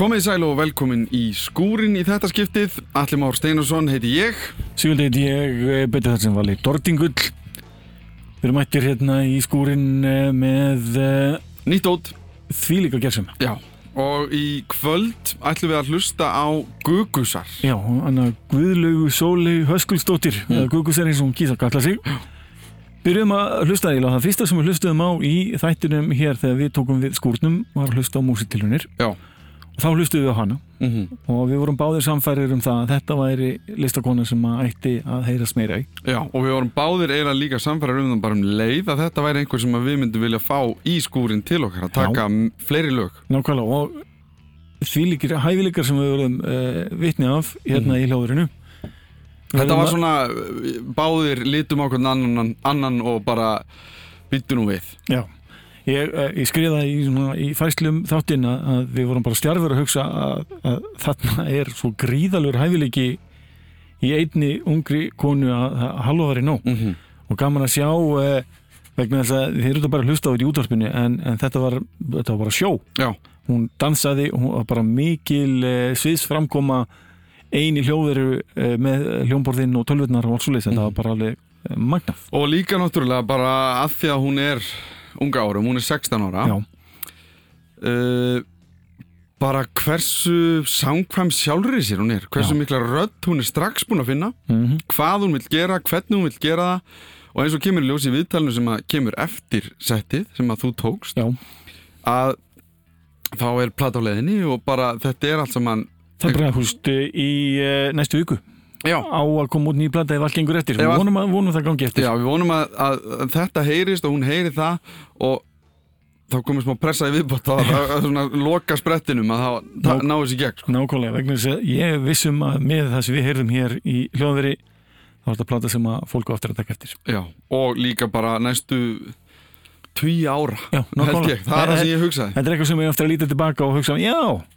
Komið sæl og velkomin í skúrin í þetta skiptið. Alli Már Steinarsson heiti ég. Sigurd heiti ég, eh, betur þetta sem vali Dortingull. Við erum mættir hérna í skúrin eh, með uh, Nýtt ótt. þvílíka gersum. Já. Og í kvöld ætlum við að hlusta á Gugusar. Já, hann að Guðlaugu Sóli Höskuldsdóttir, mm. Gugusar eins og hún að kalla sig. Byrjum að hlusta í það fyrsta sem við hlustuðum á í þættinum hér þegar við tókum við skúrnum var að hlusta á músitilunir. Já. Þá hlustuðum við á hana Mm -hmm. og við vorum báðir samfærir um það að þetta væri listakona sem að ætti að heyrast meira í. Já, og við vorum báðir eiginlega líka samfærar um það bara um leið að þetta væri einhver sem við myndum vilja fá í skúrin til okkar að taka m- fleiri lög. Nákvæmlega og því líkir hæfileikar sem við vorum uh, vitni af hérna í hljóðurinu Þetta var svona, uh, báðir litum á hvern annan, annan og bara byttu nú við. Já, ég, uh, ég skrifaði í, í fæslum þáttinn að, við vorum bara stjarfur að hugsa að, að þarna er svo gríðalur hæfileiki í einni ungri konu að, að halva var í nóg Mm -hmm. og gaman að sjá uh, vegna þess að þeir eru bara þetta í útvarpinu en, en þetta, var, þetta var bara sjó Já, hún dansaði, hún var bara mikil uh, sviðsframkoma eini hljóðveru uh, með hljómborðinn og tölvurnar og alls svo þetta Mhm. var bara alveg uh, magnað. og líka náttúrulega bara að því að hún er unga árum, hún er 16 ára. Uh, bara hversu samkvæm sjálfrið sér hún er hversu Já. mikla rödd hún er strax búin að finna mm hvað hún vil gera, hvernig hún vil gera það og eins og kemur í ljós í viðtalinu sem að kemur eftir settið sem að þú tókst já. að þá er leiðinni og bara þetta er allt saman Það er bara húst í uh, næstu viku já, á að koma út nýja blanda ef allt gengur eftir. Ef Við vonum, að, vonum það gangi eftir. já við vonum að, að, að þetta heyrist og hún heyri það og þá komið smá pressa í viðbót að, loka sprettinum að það, það Ná- ná þessi gegn sko. Nákvæmlega, vegna þess að ég vissum að með það sem við heyrðum hér í hljóðveri þá er þetta plata sem að fólk á eftir að taka eftir. já, og líka bara næstu tví ára Já, held ég, það er það sem ég hugsaði. Þetta er eitthvað sem ég eftir að líta tilbaka og hugsa já,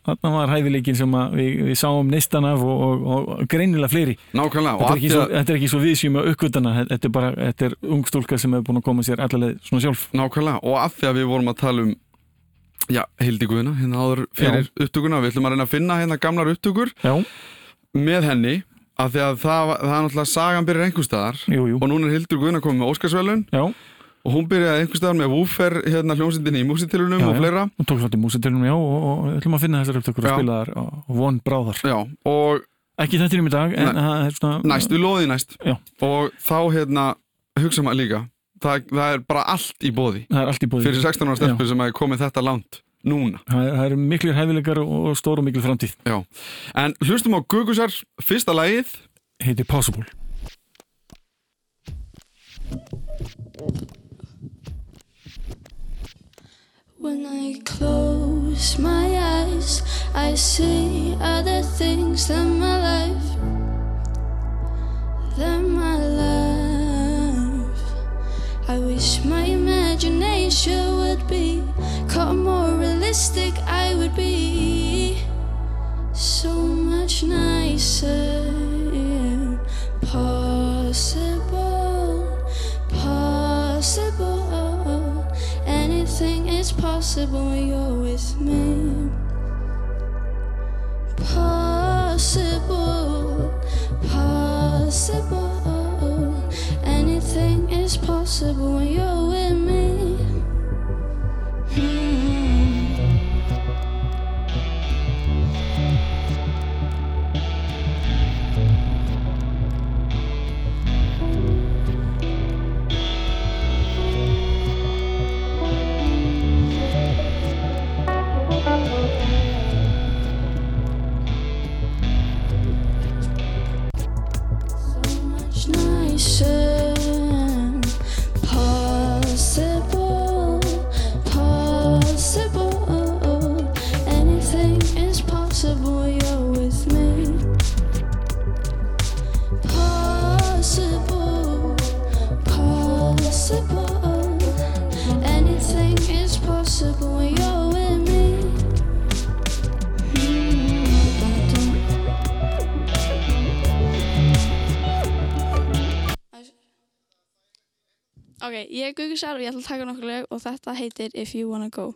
þarna var hæfileikin sem við, við sáum neistan af og, og, og greinilega fleiri. nákvæmlega, og Þetta er, ekki svo, að svo við séum að uppgötana, þetta er bara, þetta er ung stúlka sem hefur búin að koma sér allaveg svona sjálf. Nákvæmlega, og að því að við vorum að tala um Já, Hildi Guðina, hérna áður fyrir upptökuna Við ætlum að reyna að finna hérna gamlar upptökur Já, með henni að því að það, var- það og og hún byrjaði einhvers staðar með Woofer hérna hljómsindinni í músitilunum og fleira og tók svolítið músitilunum, já, og, og við ætlum að finna þessar upptökur og Já. spila þar og von bráðar. Já, og Ekki þetta í dag, en það er svona... næst, við loðið næst Já. og þá hérna hugsa maður líka það, það er bara allt í bóði í fyrir 16 ára stelpur sem hafi komið þetta langt núna Það, er- það eru miklir hæfileikar og, og stór og mikil framtíð. Já, en hlustum á Gugusar fyrsta lagið Heitir Possible. When I close my eyes, I see other things than my life. Than my life. I wish my imagination would be caught more realistic. I would be so much nicer. Possible when you're with me. Possible, possible. Anything is possible when you're ég er Gugu Sær og ég ætla að taka nokkuð lög og þetta heitir If You Wanna Go.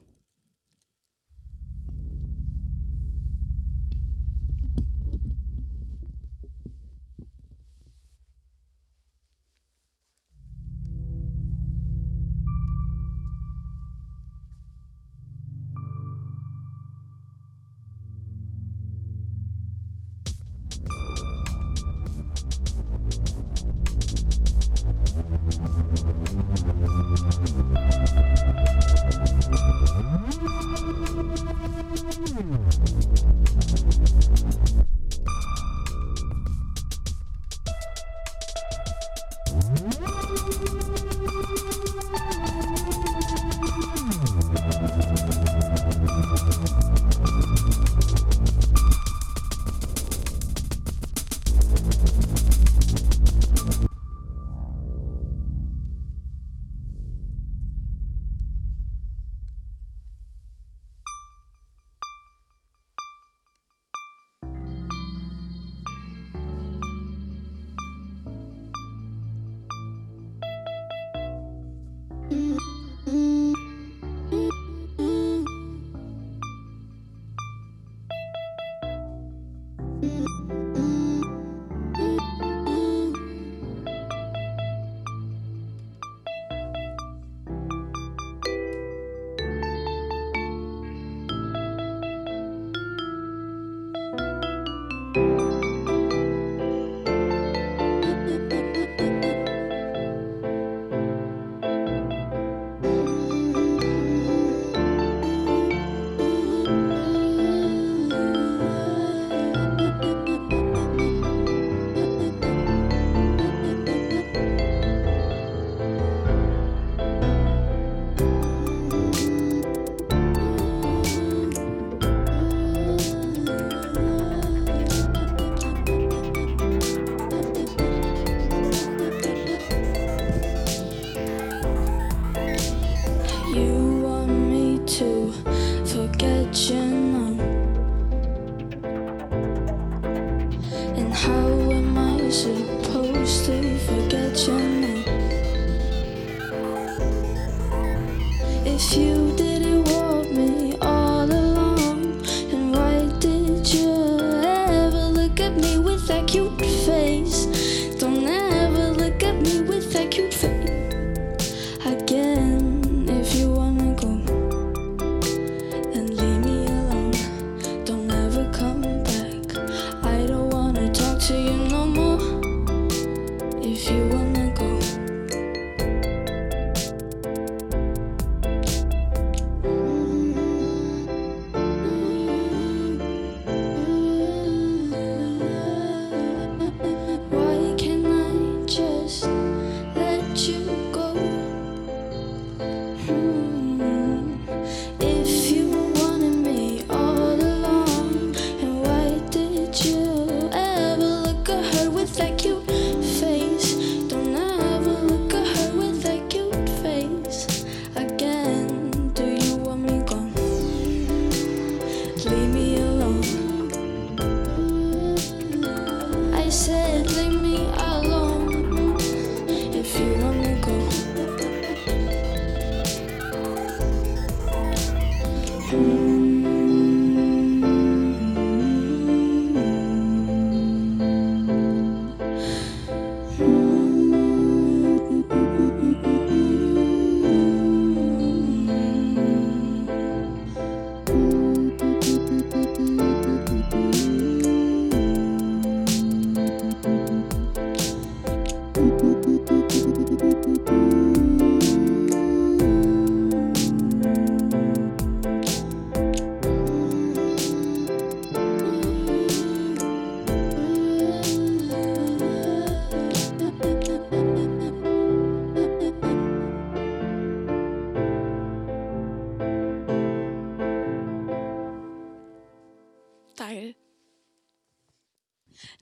with you.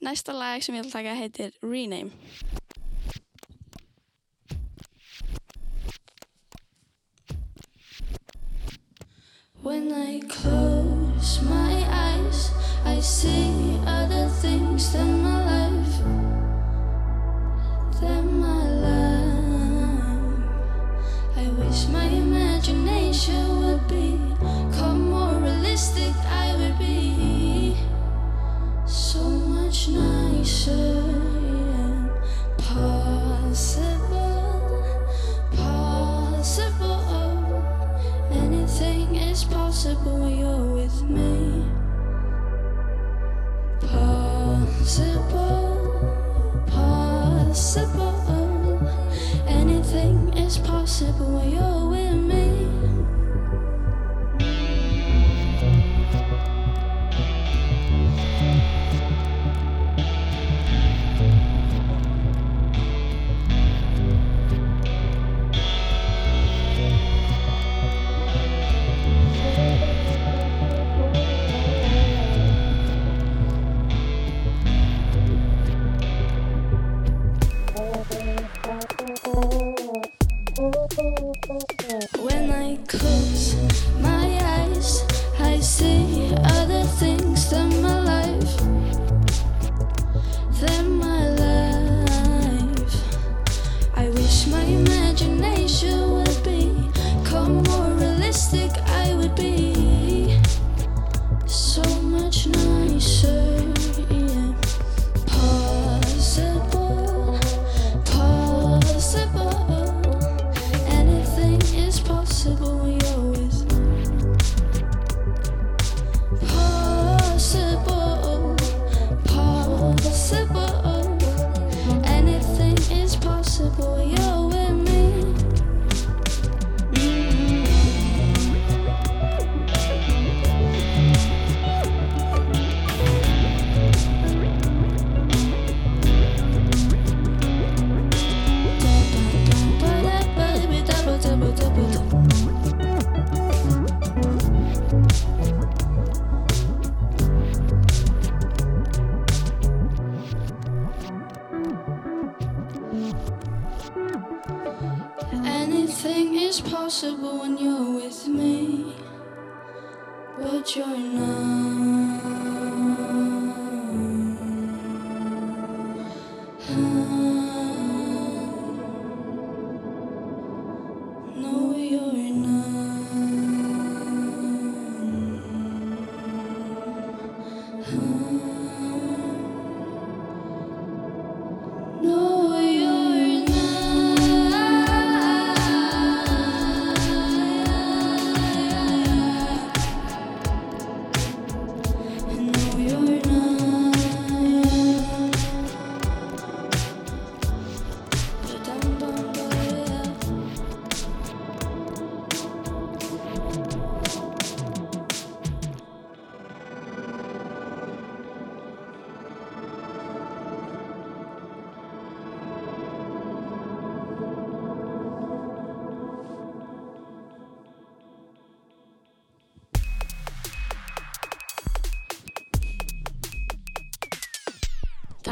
Næsta lag sem ég vil taka heitir Rename.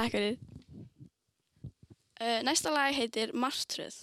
Takk fyrir. Uh, næsta lag heitir Marströð.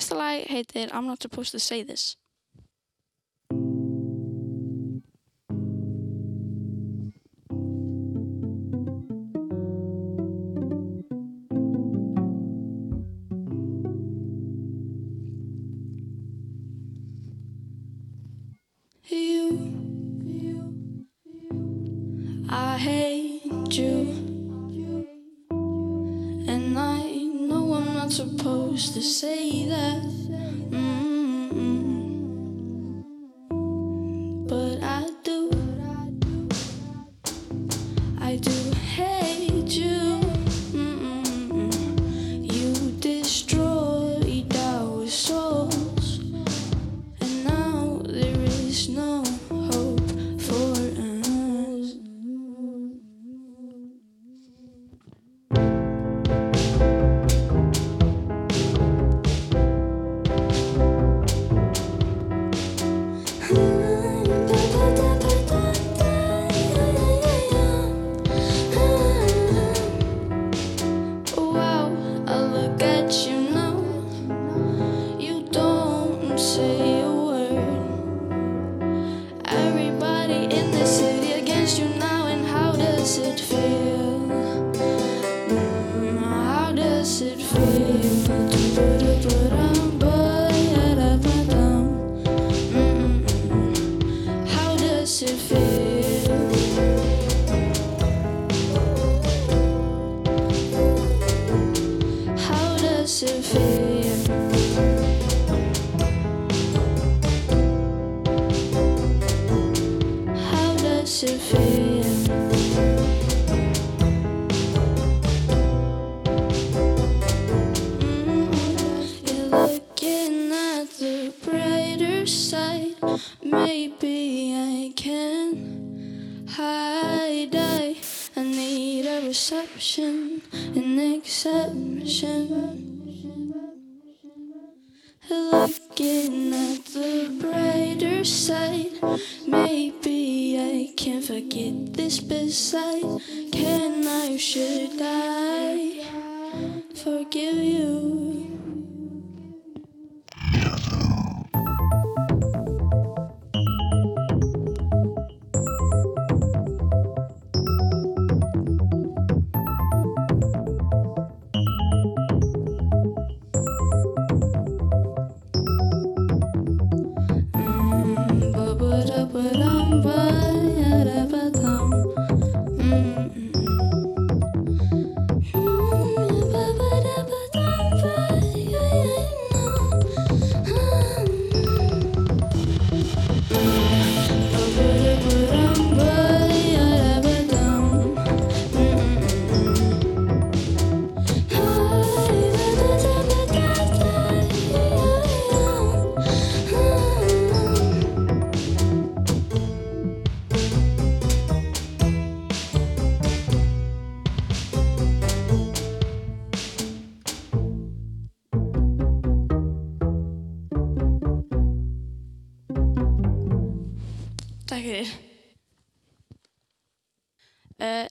Næsta lag heitir I'm Not Supposed to Say This. supposed to say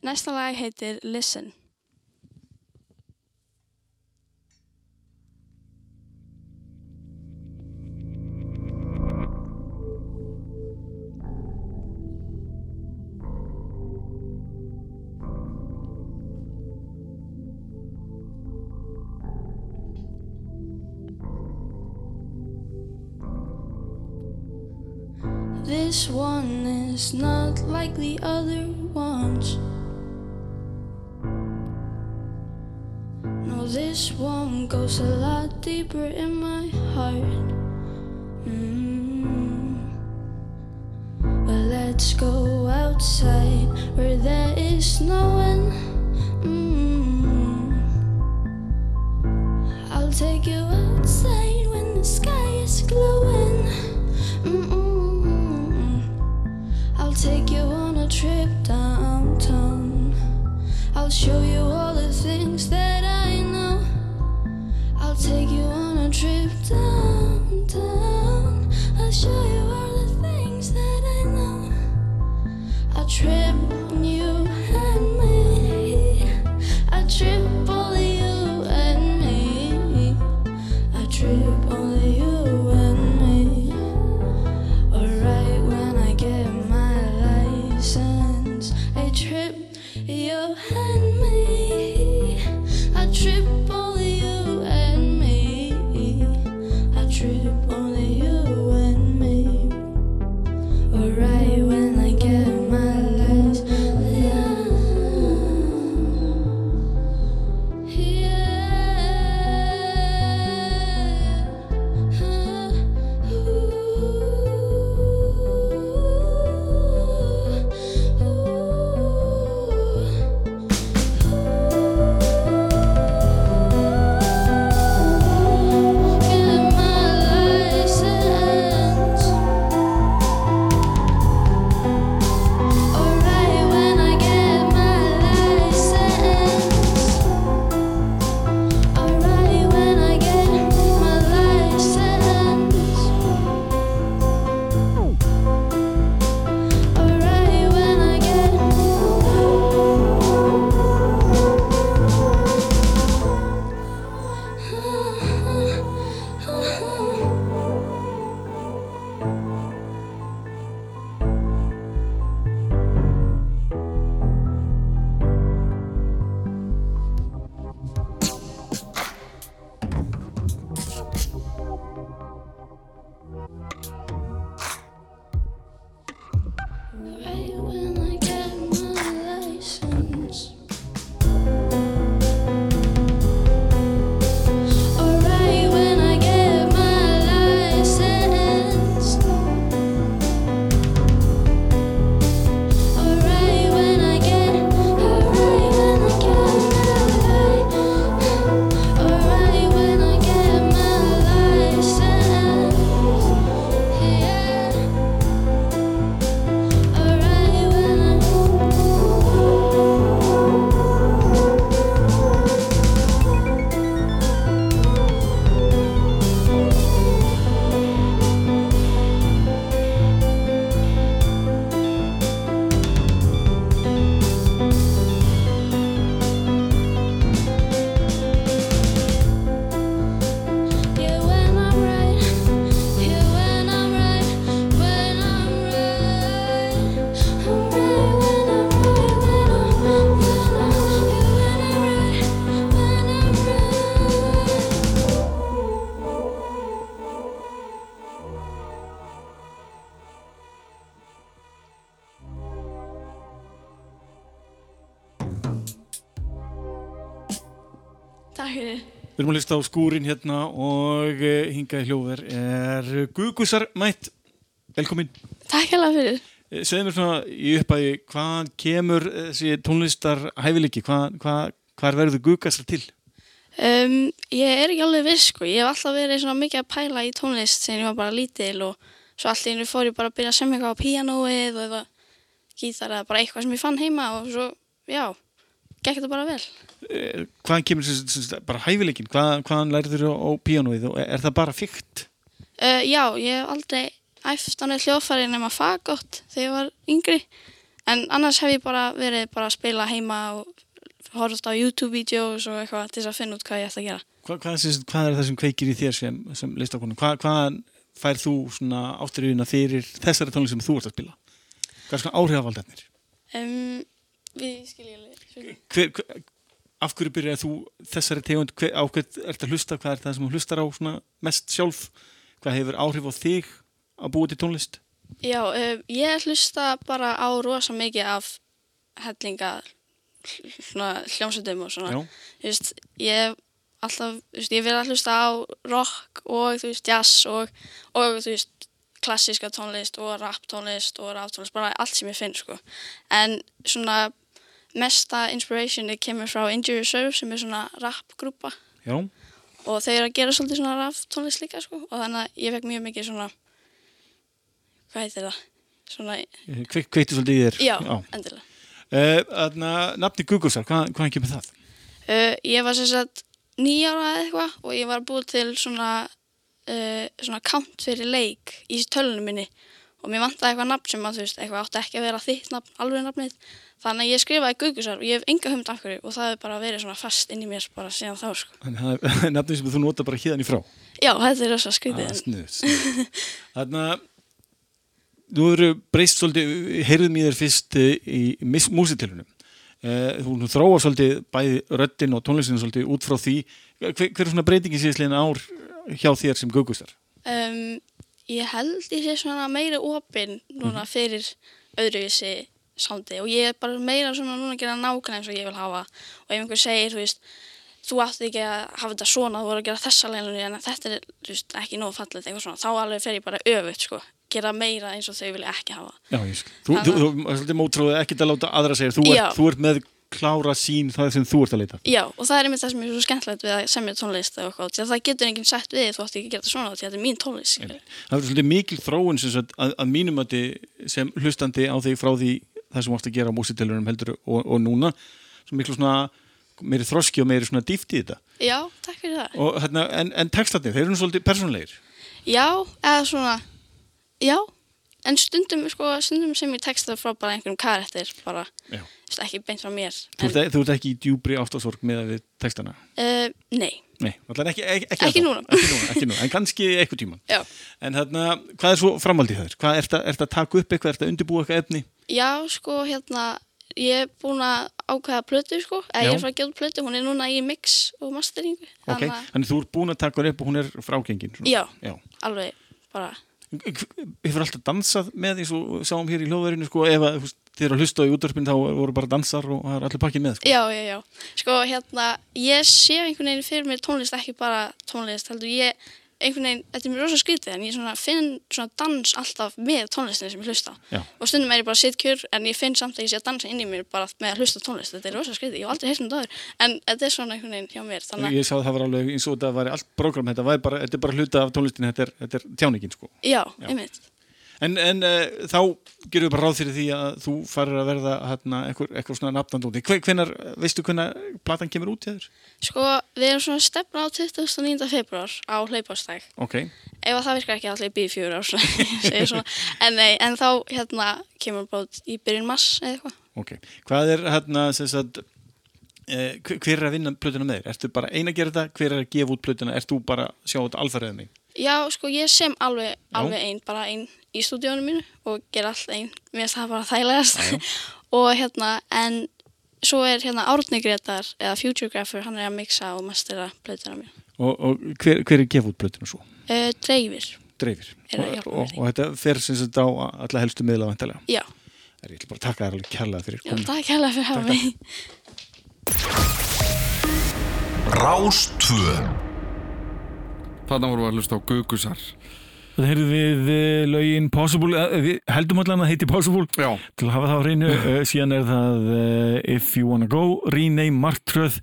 næsta lag heitir Listen. This one is not like the other ones. No, this one goes a lot deeper in my heart. Mm. But let's go outside where there is no one. Mm. I'll take you outside when the sky is glowing. Mm-mm-mm. I'll take you on a trip downtown. I'll show you all the things that I know take you on a trip down, down. I'll show you all the things that I know. I'll trip, you and me. A trip. Lista á skúrin hérna og eh, hingað í hljóver er Gugusar mætt. Velkomin. Takk hérlega fyrir. Eh, Segðu mér svona í uppæði, hvað kemur þessi tónlistar hæfileiki? Hvað, hvað, hvað verður Gugasar til? Um, ég er ekki alveg viss sko, ég hef alltaf verið svona mikið að pæla í tónlist sem ég var bara lítil og svo allt í hennu fór ég bara að byrja að semja eitthvað á píanóið og eða gítar eða bara eitthvað sem ég fann heima og svo, já, gekk þetta bara vel. Eh, Hvaðan kemur þessi, bara hæfileikin? Hvað, hvaðan lærður þú á píanóið og er það bara fyrkt? Uh, já, ég hef aldrei æft á neitt hljóðfæri nema fagott þegar ég var yngri en annars hef ég bara verið bara að spila heima og horfst á YouTube-vídeós og eitthvað til þess að finna út hvað ég ætti að gera. Hvað, hvað, er, hvað er það sem kveikir í þér sem, sem listakonu? Hvað, hvaðan fær þú svona átturinn fyrir þessari tónlist sem þú ert að spila? Hvað er svona áhrifavaldernir? Hver, hver, af hverju byrjaði þú þessari tegund, hver, á hvað ert að hlusta, hvað er það sem þú hlustar á svona mest sjálf? Hvað hefur áhrif á þig að búa til tónlist? Já, um, ég hlusta bara á rosa mikið af hellinga hljómsveitum og svona. Veist, ég alltaf, veist, ég vil að hlusta á rock og veist, jazz og, og klassíska tónlist og rap tónlist og rap tónlist, bara allt sem ég finn, sko. En svona mesta inspirationi kemur frá Injury Reserve sem er svona rap grúpa já, og þau eru að gera svolítið svona rap tónlist líka, sko. Og þannig að ég fekk mjög mikið svona, hvað heitir það? Svona, Kve, kveiktu svolítið í þér. já, endilega. Uh, Þannig að nafni Gugusar, hvað, hvaðan kemur það? Uh, ég var sagt nýjára eða eitthvað og ég var búið til svona, uh, svona count fyrir leik í tölunum minni og mér vantaði eitthvað nafn sem að þú veist, eitthvað átti ekki að vera þitt nafn, alveg nafnið. Þannig að ég skrifaði Gugusar og ég hef enga humd af hverju og það hefur bara verið svona fast inn í mér bara síðan þá sko. Þannig að það er nafni sem þú nota bara híðan í frá. Já, þetta er rosa. Ah, snuð. Þannig að þú eru breyst svolítið, heyrðum í þér fyrst eh, í músitilunum. Eh, Þú þróa svolítið bæði röddin og tónlistinu svolítið út frá því. Hver, hver er svona breytingi síðastlegin ár hjá þér sem Gugusar? Um, ég held ég sé svona meira opinn núna fyrir öðruvísi sándi og ég er bara meira svona núna að gera nákvæmlega eins og ég vil hafa og ef einhver segir, þú veist, þú átti ekki að hafa þetta svona, þú voru að gera þessa leilunni en þetta er, þú veist, ekki nóg fallið eitthvað svona, þá alveg fer ég bara öfugt, sko gera meira eins og þau vilja ekki hafa Já, ég skil. Þú, þú, þú, þú mótráðið ekki að láta aðra segja. Þú ert, þú ert með klára sín það sem þú ert að leita. Já, og það er einmitt það sem er svo skemmtilegt við að semja tónlist því að það getur enginn sagt við þú átti ekki að gera þetta svona, því að þetta er mín tónlist skilur. Það er svolítið mikil þróun sem sagt, að, að mínum að sem hlustandi á þig frá því það sem varst að gera á músitilunum heldur og, og núna svo miklu svona meiri þroski og meiri svona dýft í þetta Já, takk fyrir það og, hérna, en, en textatni, þeir eru svolítið persónulegir Já, eða svona Já, en stundum sko, stundum sem ég texta frá bara einhverjum karakter bara, Já. þú veist, ekki beint frá mér þú, en, ert, þú ert ekki í djúbri ástasorg með við textana uh, Nei, Nei, allar ekki, ekki, ekki, Ekki núna. ekki núna, ekki núna, en kannski eitthvað tíman já en hérna, hvað er svo framaldið það? Hvað ert að, ert taka upp eitthvað, ert að undirbúa eitthvað efni? Já, sko, hérna ég er búin að ákveða plötu, sko eða Já. ég er frá að út plötu, hún er núna í mix og masteringu Ok, þannig þú ert búin að taka upp og hún er frágengin. Já, Já. alveg bara Hefur alltaf dansað með eins og sáum hér í hljóðverinu sko, ef þið eru að hlusta í útvarpin þá voru bara dansar og það er allir pakkin með sko. Já, já, já. Sko, hérna, ég sé einhvern veginn fyrir mér tónlist, ekki bara tónlist, heldur ég, einhvern veginn, þetta er mér rosa skrítið, en ég svona finn svona dans alltaf með tónlistinu sem ég hlusta. Já. Og stundum er ég bara sitt kjur, en ég finn samt að ég sé að dansa inn í mér bara með að hlusta tónlist. Þetta er rosa skrítið, ég hef aldrei heyrt um það áður, en þetta er svona einhvern veginn hjá mér, þannig Ég sá að það var alveg eins og þetta var allt program þetta, var bara, þetta er bara hluta af tónlistin þetta er, þetta er tjáningin sko. já, Já. einmitt. En, en uh, þá gerum við bara ráð fyrir því að þú farir að verða hérna, eitthvað, svona nafnandóti. Hvenar, veistu hvenar platan kemur út hjá þér? Sko, við erum svona stefna á 29. februar á hlaupastæk. Ok, Ef að það virkar ekki allir býð fjögur ár, svona, ég segi svona. En nei, en þá, hérna, kemur bara út í byrjun mass eða eitthvað. ok. Hvað er hérna, sem sagt, uh, hver er að vinna plötuna með þér? Ertu bara eina að gera þetta? Hver er að gefa út plötuna? Ert þú bara að sjá þetta alfarið mig? Já, sko, ég sem alveg, Já. alveg einn, bara einn í stúdíónu mínu og ger allt einn. Mér finnst það bara þægilegast. Já, og hérna, en svo er hérna Árni Gretar, eða Futuregrapher, hann er að mixa og mastera blöðuna mín. Og, og hver, hver er að gefa út plötuna svo? Uh, dreifir, Dreifir. Og, og, og þetta fer sem sagt á alla helstu miðla vantilega. já, Það er ég ætla bara að taka þér alveg kærlega fyrir já, komuna. takk hérlega fyrir að hafa mig. Rástvö Þarna vorum við að hlusta á Gugusar Það heyrðum við eh, lögin Possible, eh, við heldum allan að heiti Possible. Já, til að hafa það á hreinu, uh, síðan er það If You Wanna Go, Rename Marktröð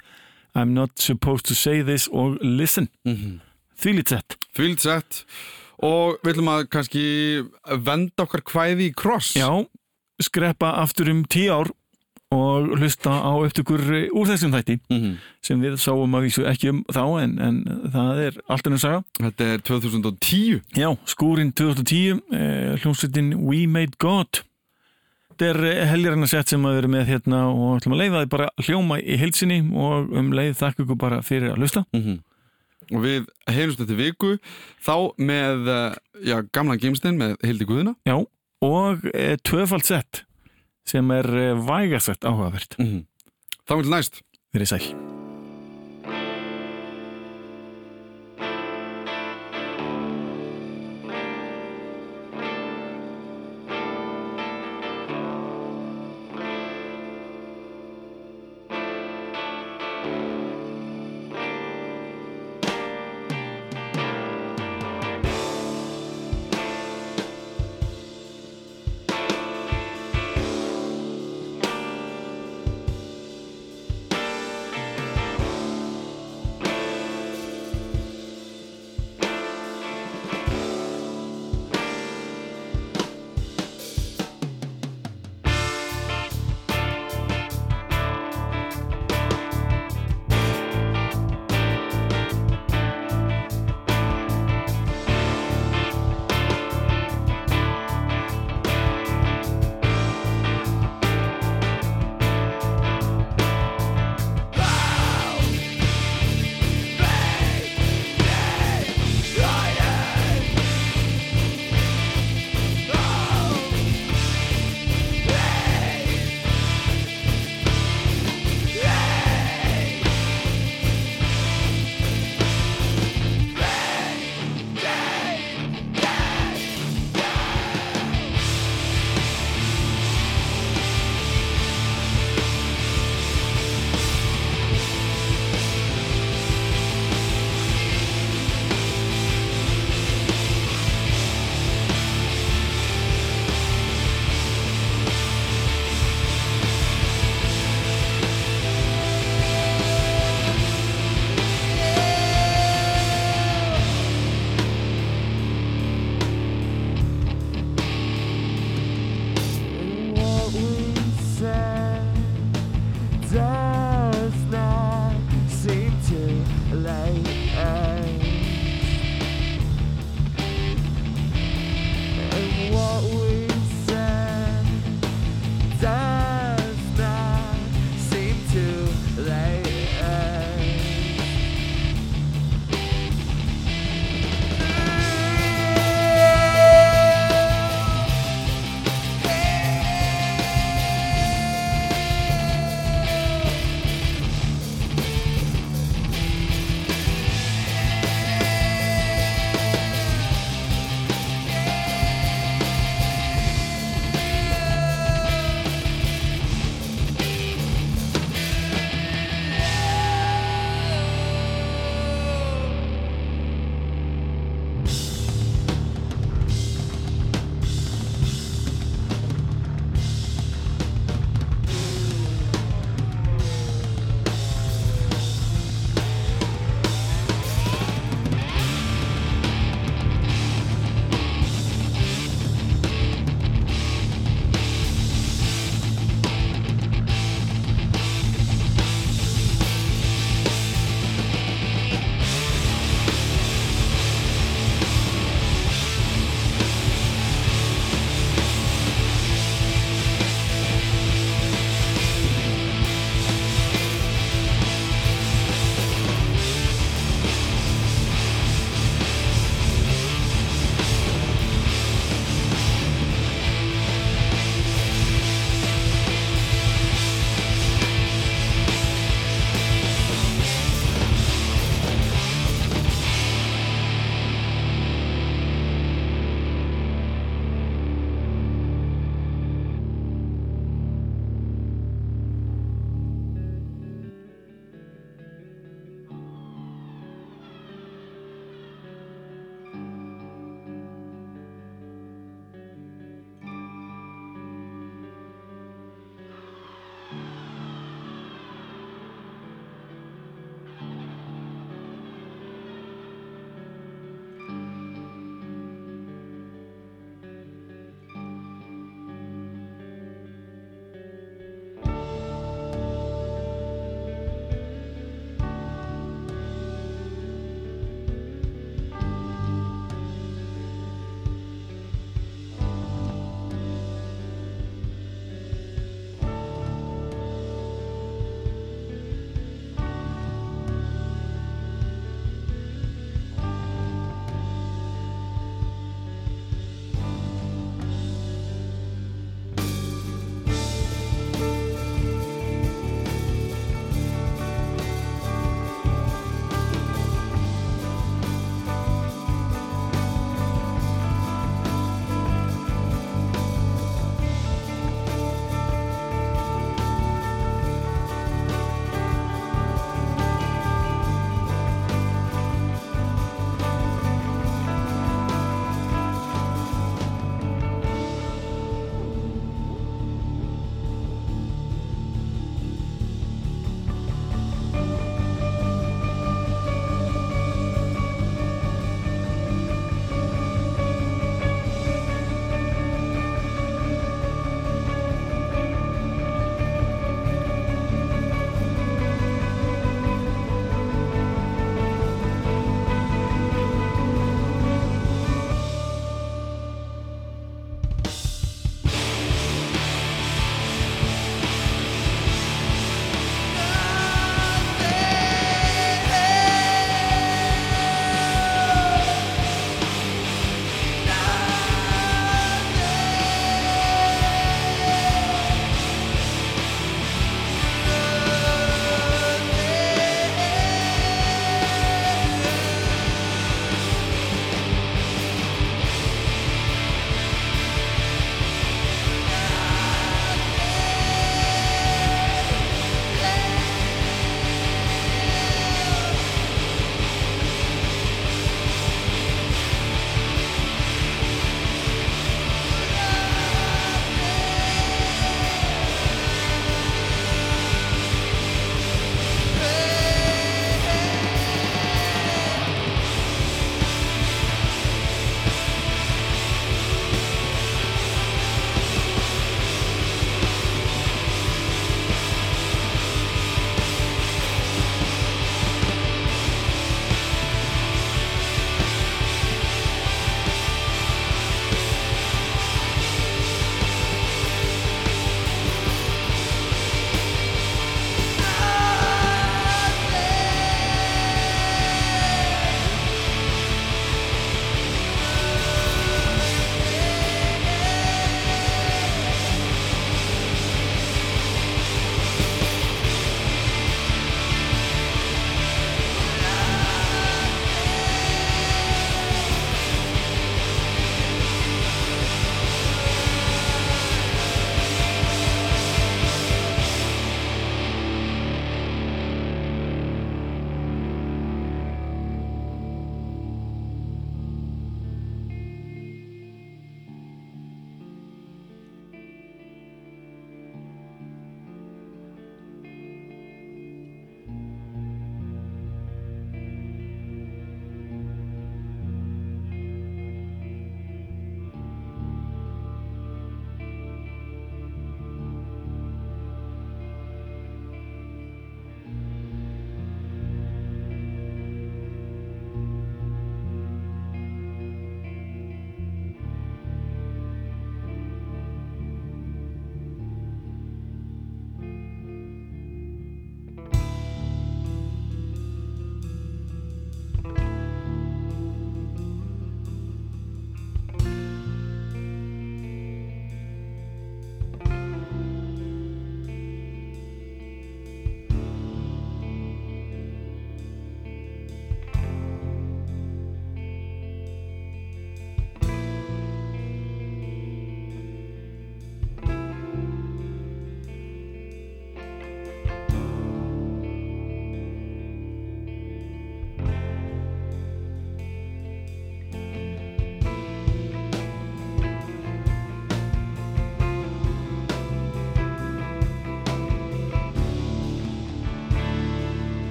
I'm Not Supposed to Say This og Listen. Mhm. því lít sett. Fylgt sett. Og við ætlum að kannski venda okkar kvæði í kross. Já, skreppa aftur um tíu ár og hlusta á upptökur eh, úr þessum þætti Mhm. sem við sáum að vísu ekki um þá en, en það er allt ennum saga. Þetta er 2010 Já, skúrin 2010 eh, hljómsveitin We Made God. Þetta er eh, heljarinnar sett sem að vera með hérna og ætlum að leiða þið bara hljóma í heilsinni og um leið þakka ykkur bara fyrir að hlusta. Mhm. Og við heyrumst þetta viku Þá með, eh, já, gamlan gimstinn með Hildi Guðina Já, og e, tvöfald sett sem er e, vægasett áhugavert. Mm -hmm. Þá vil næst. Verið sæl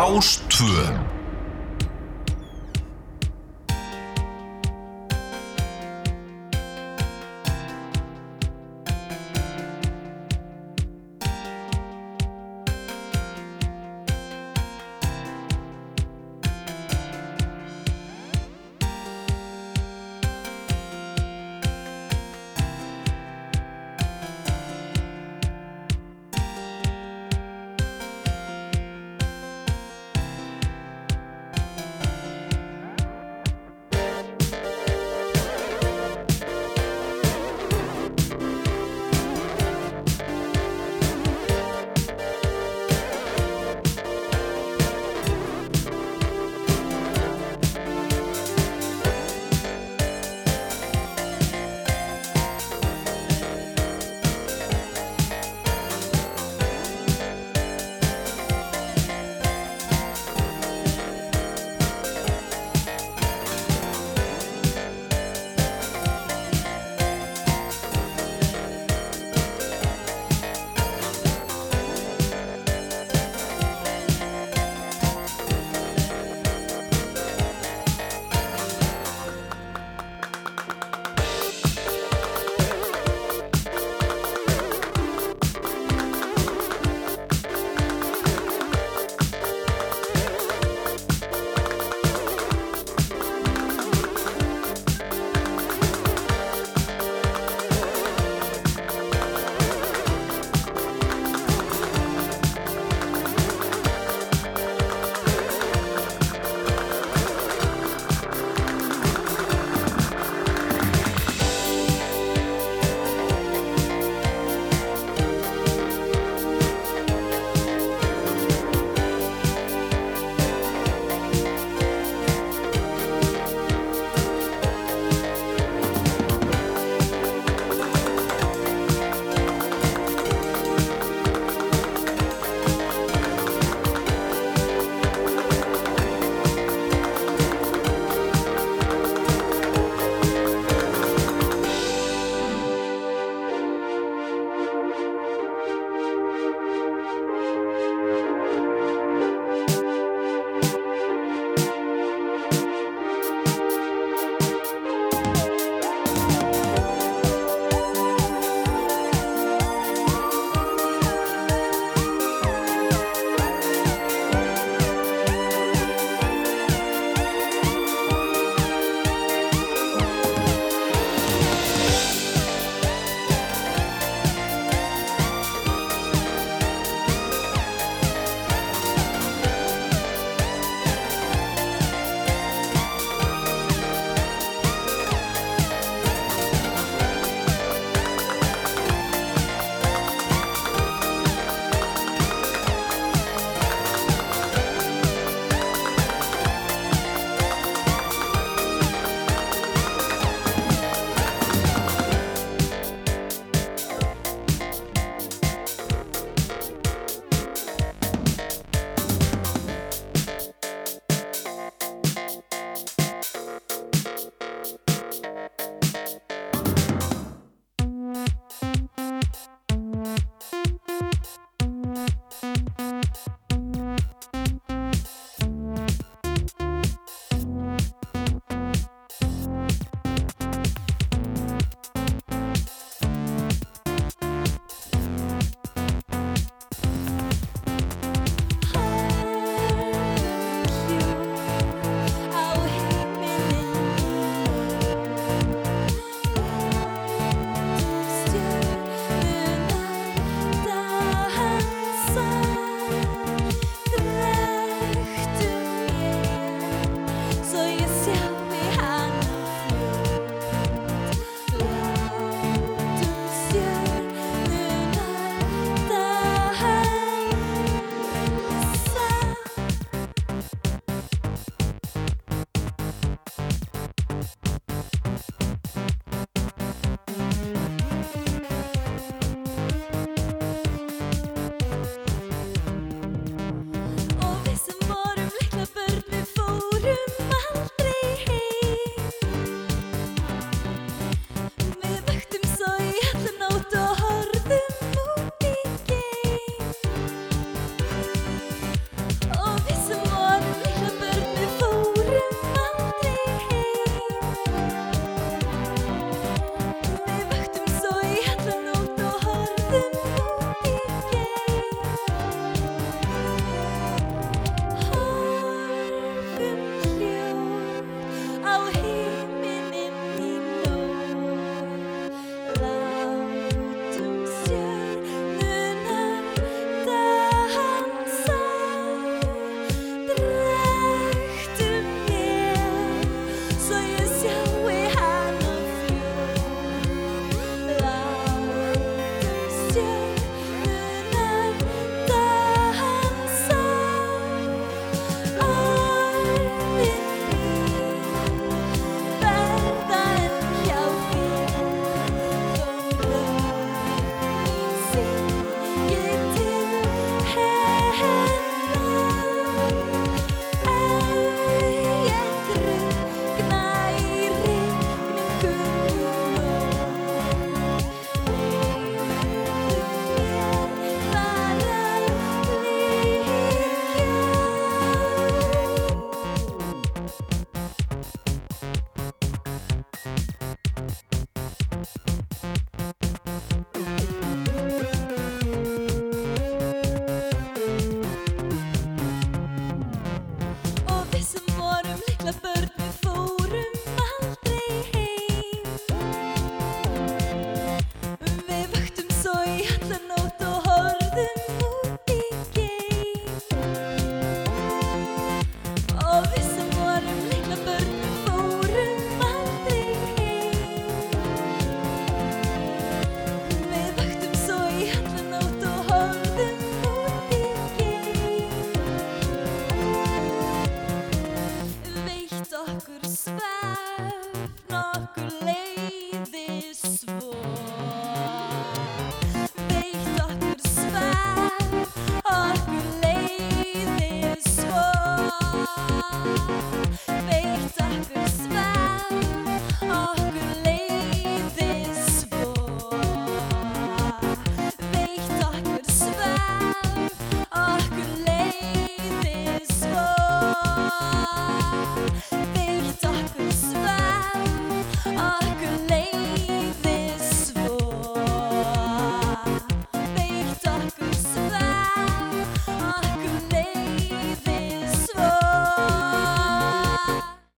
Rástvö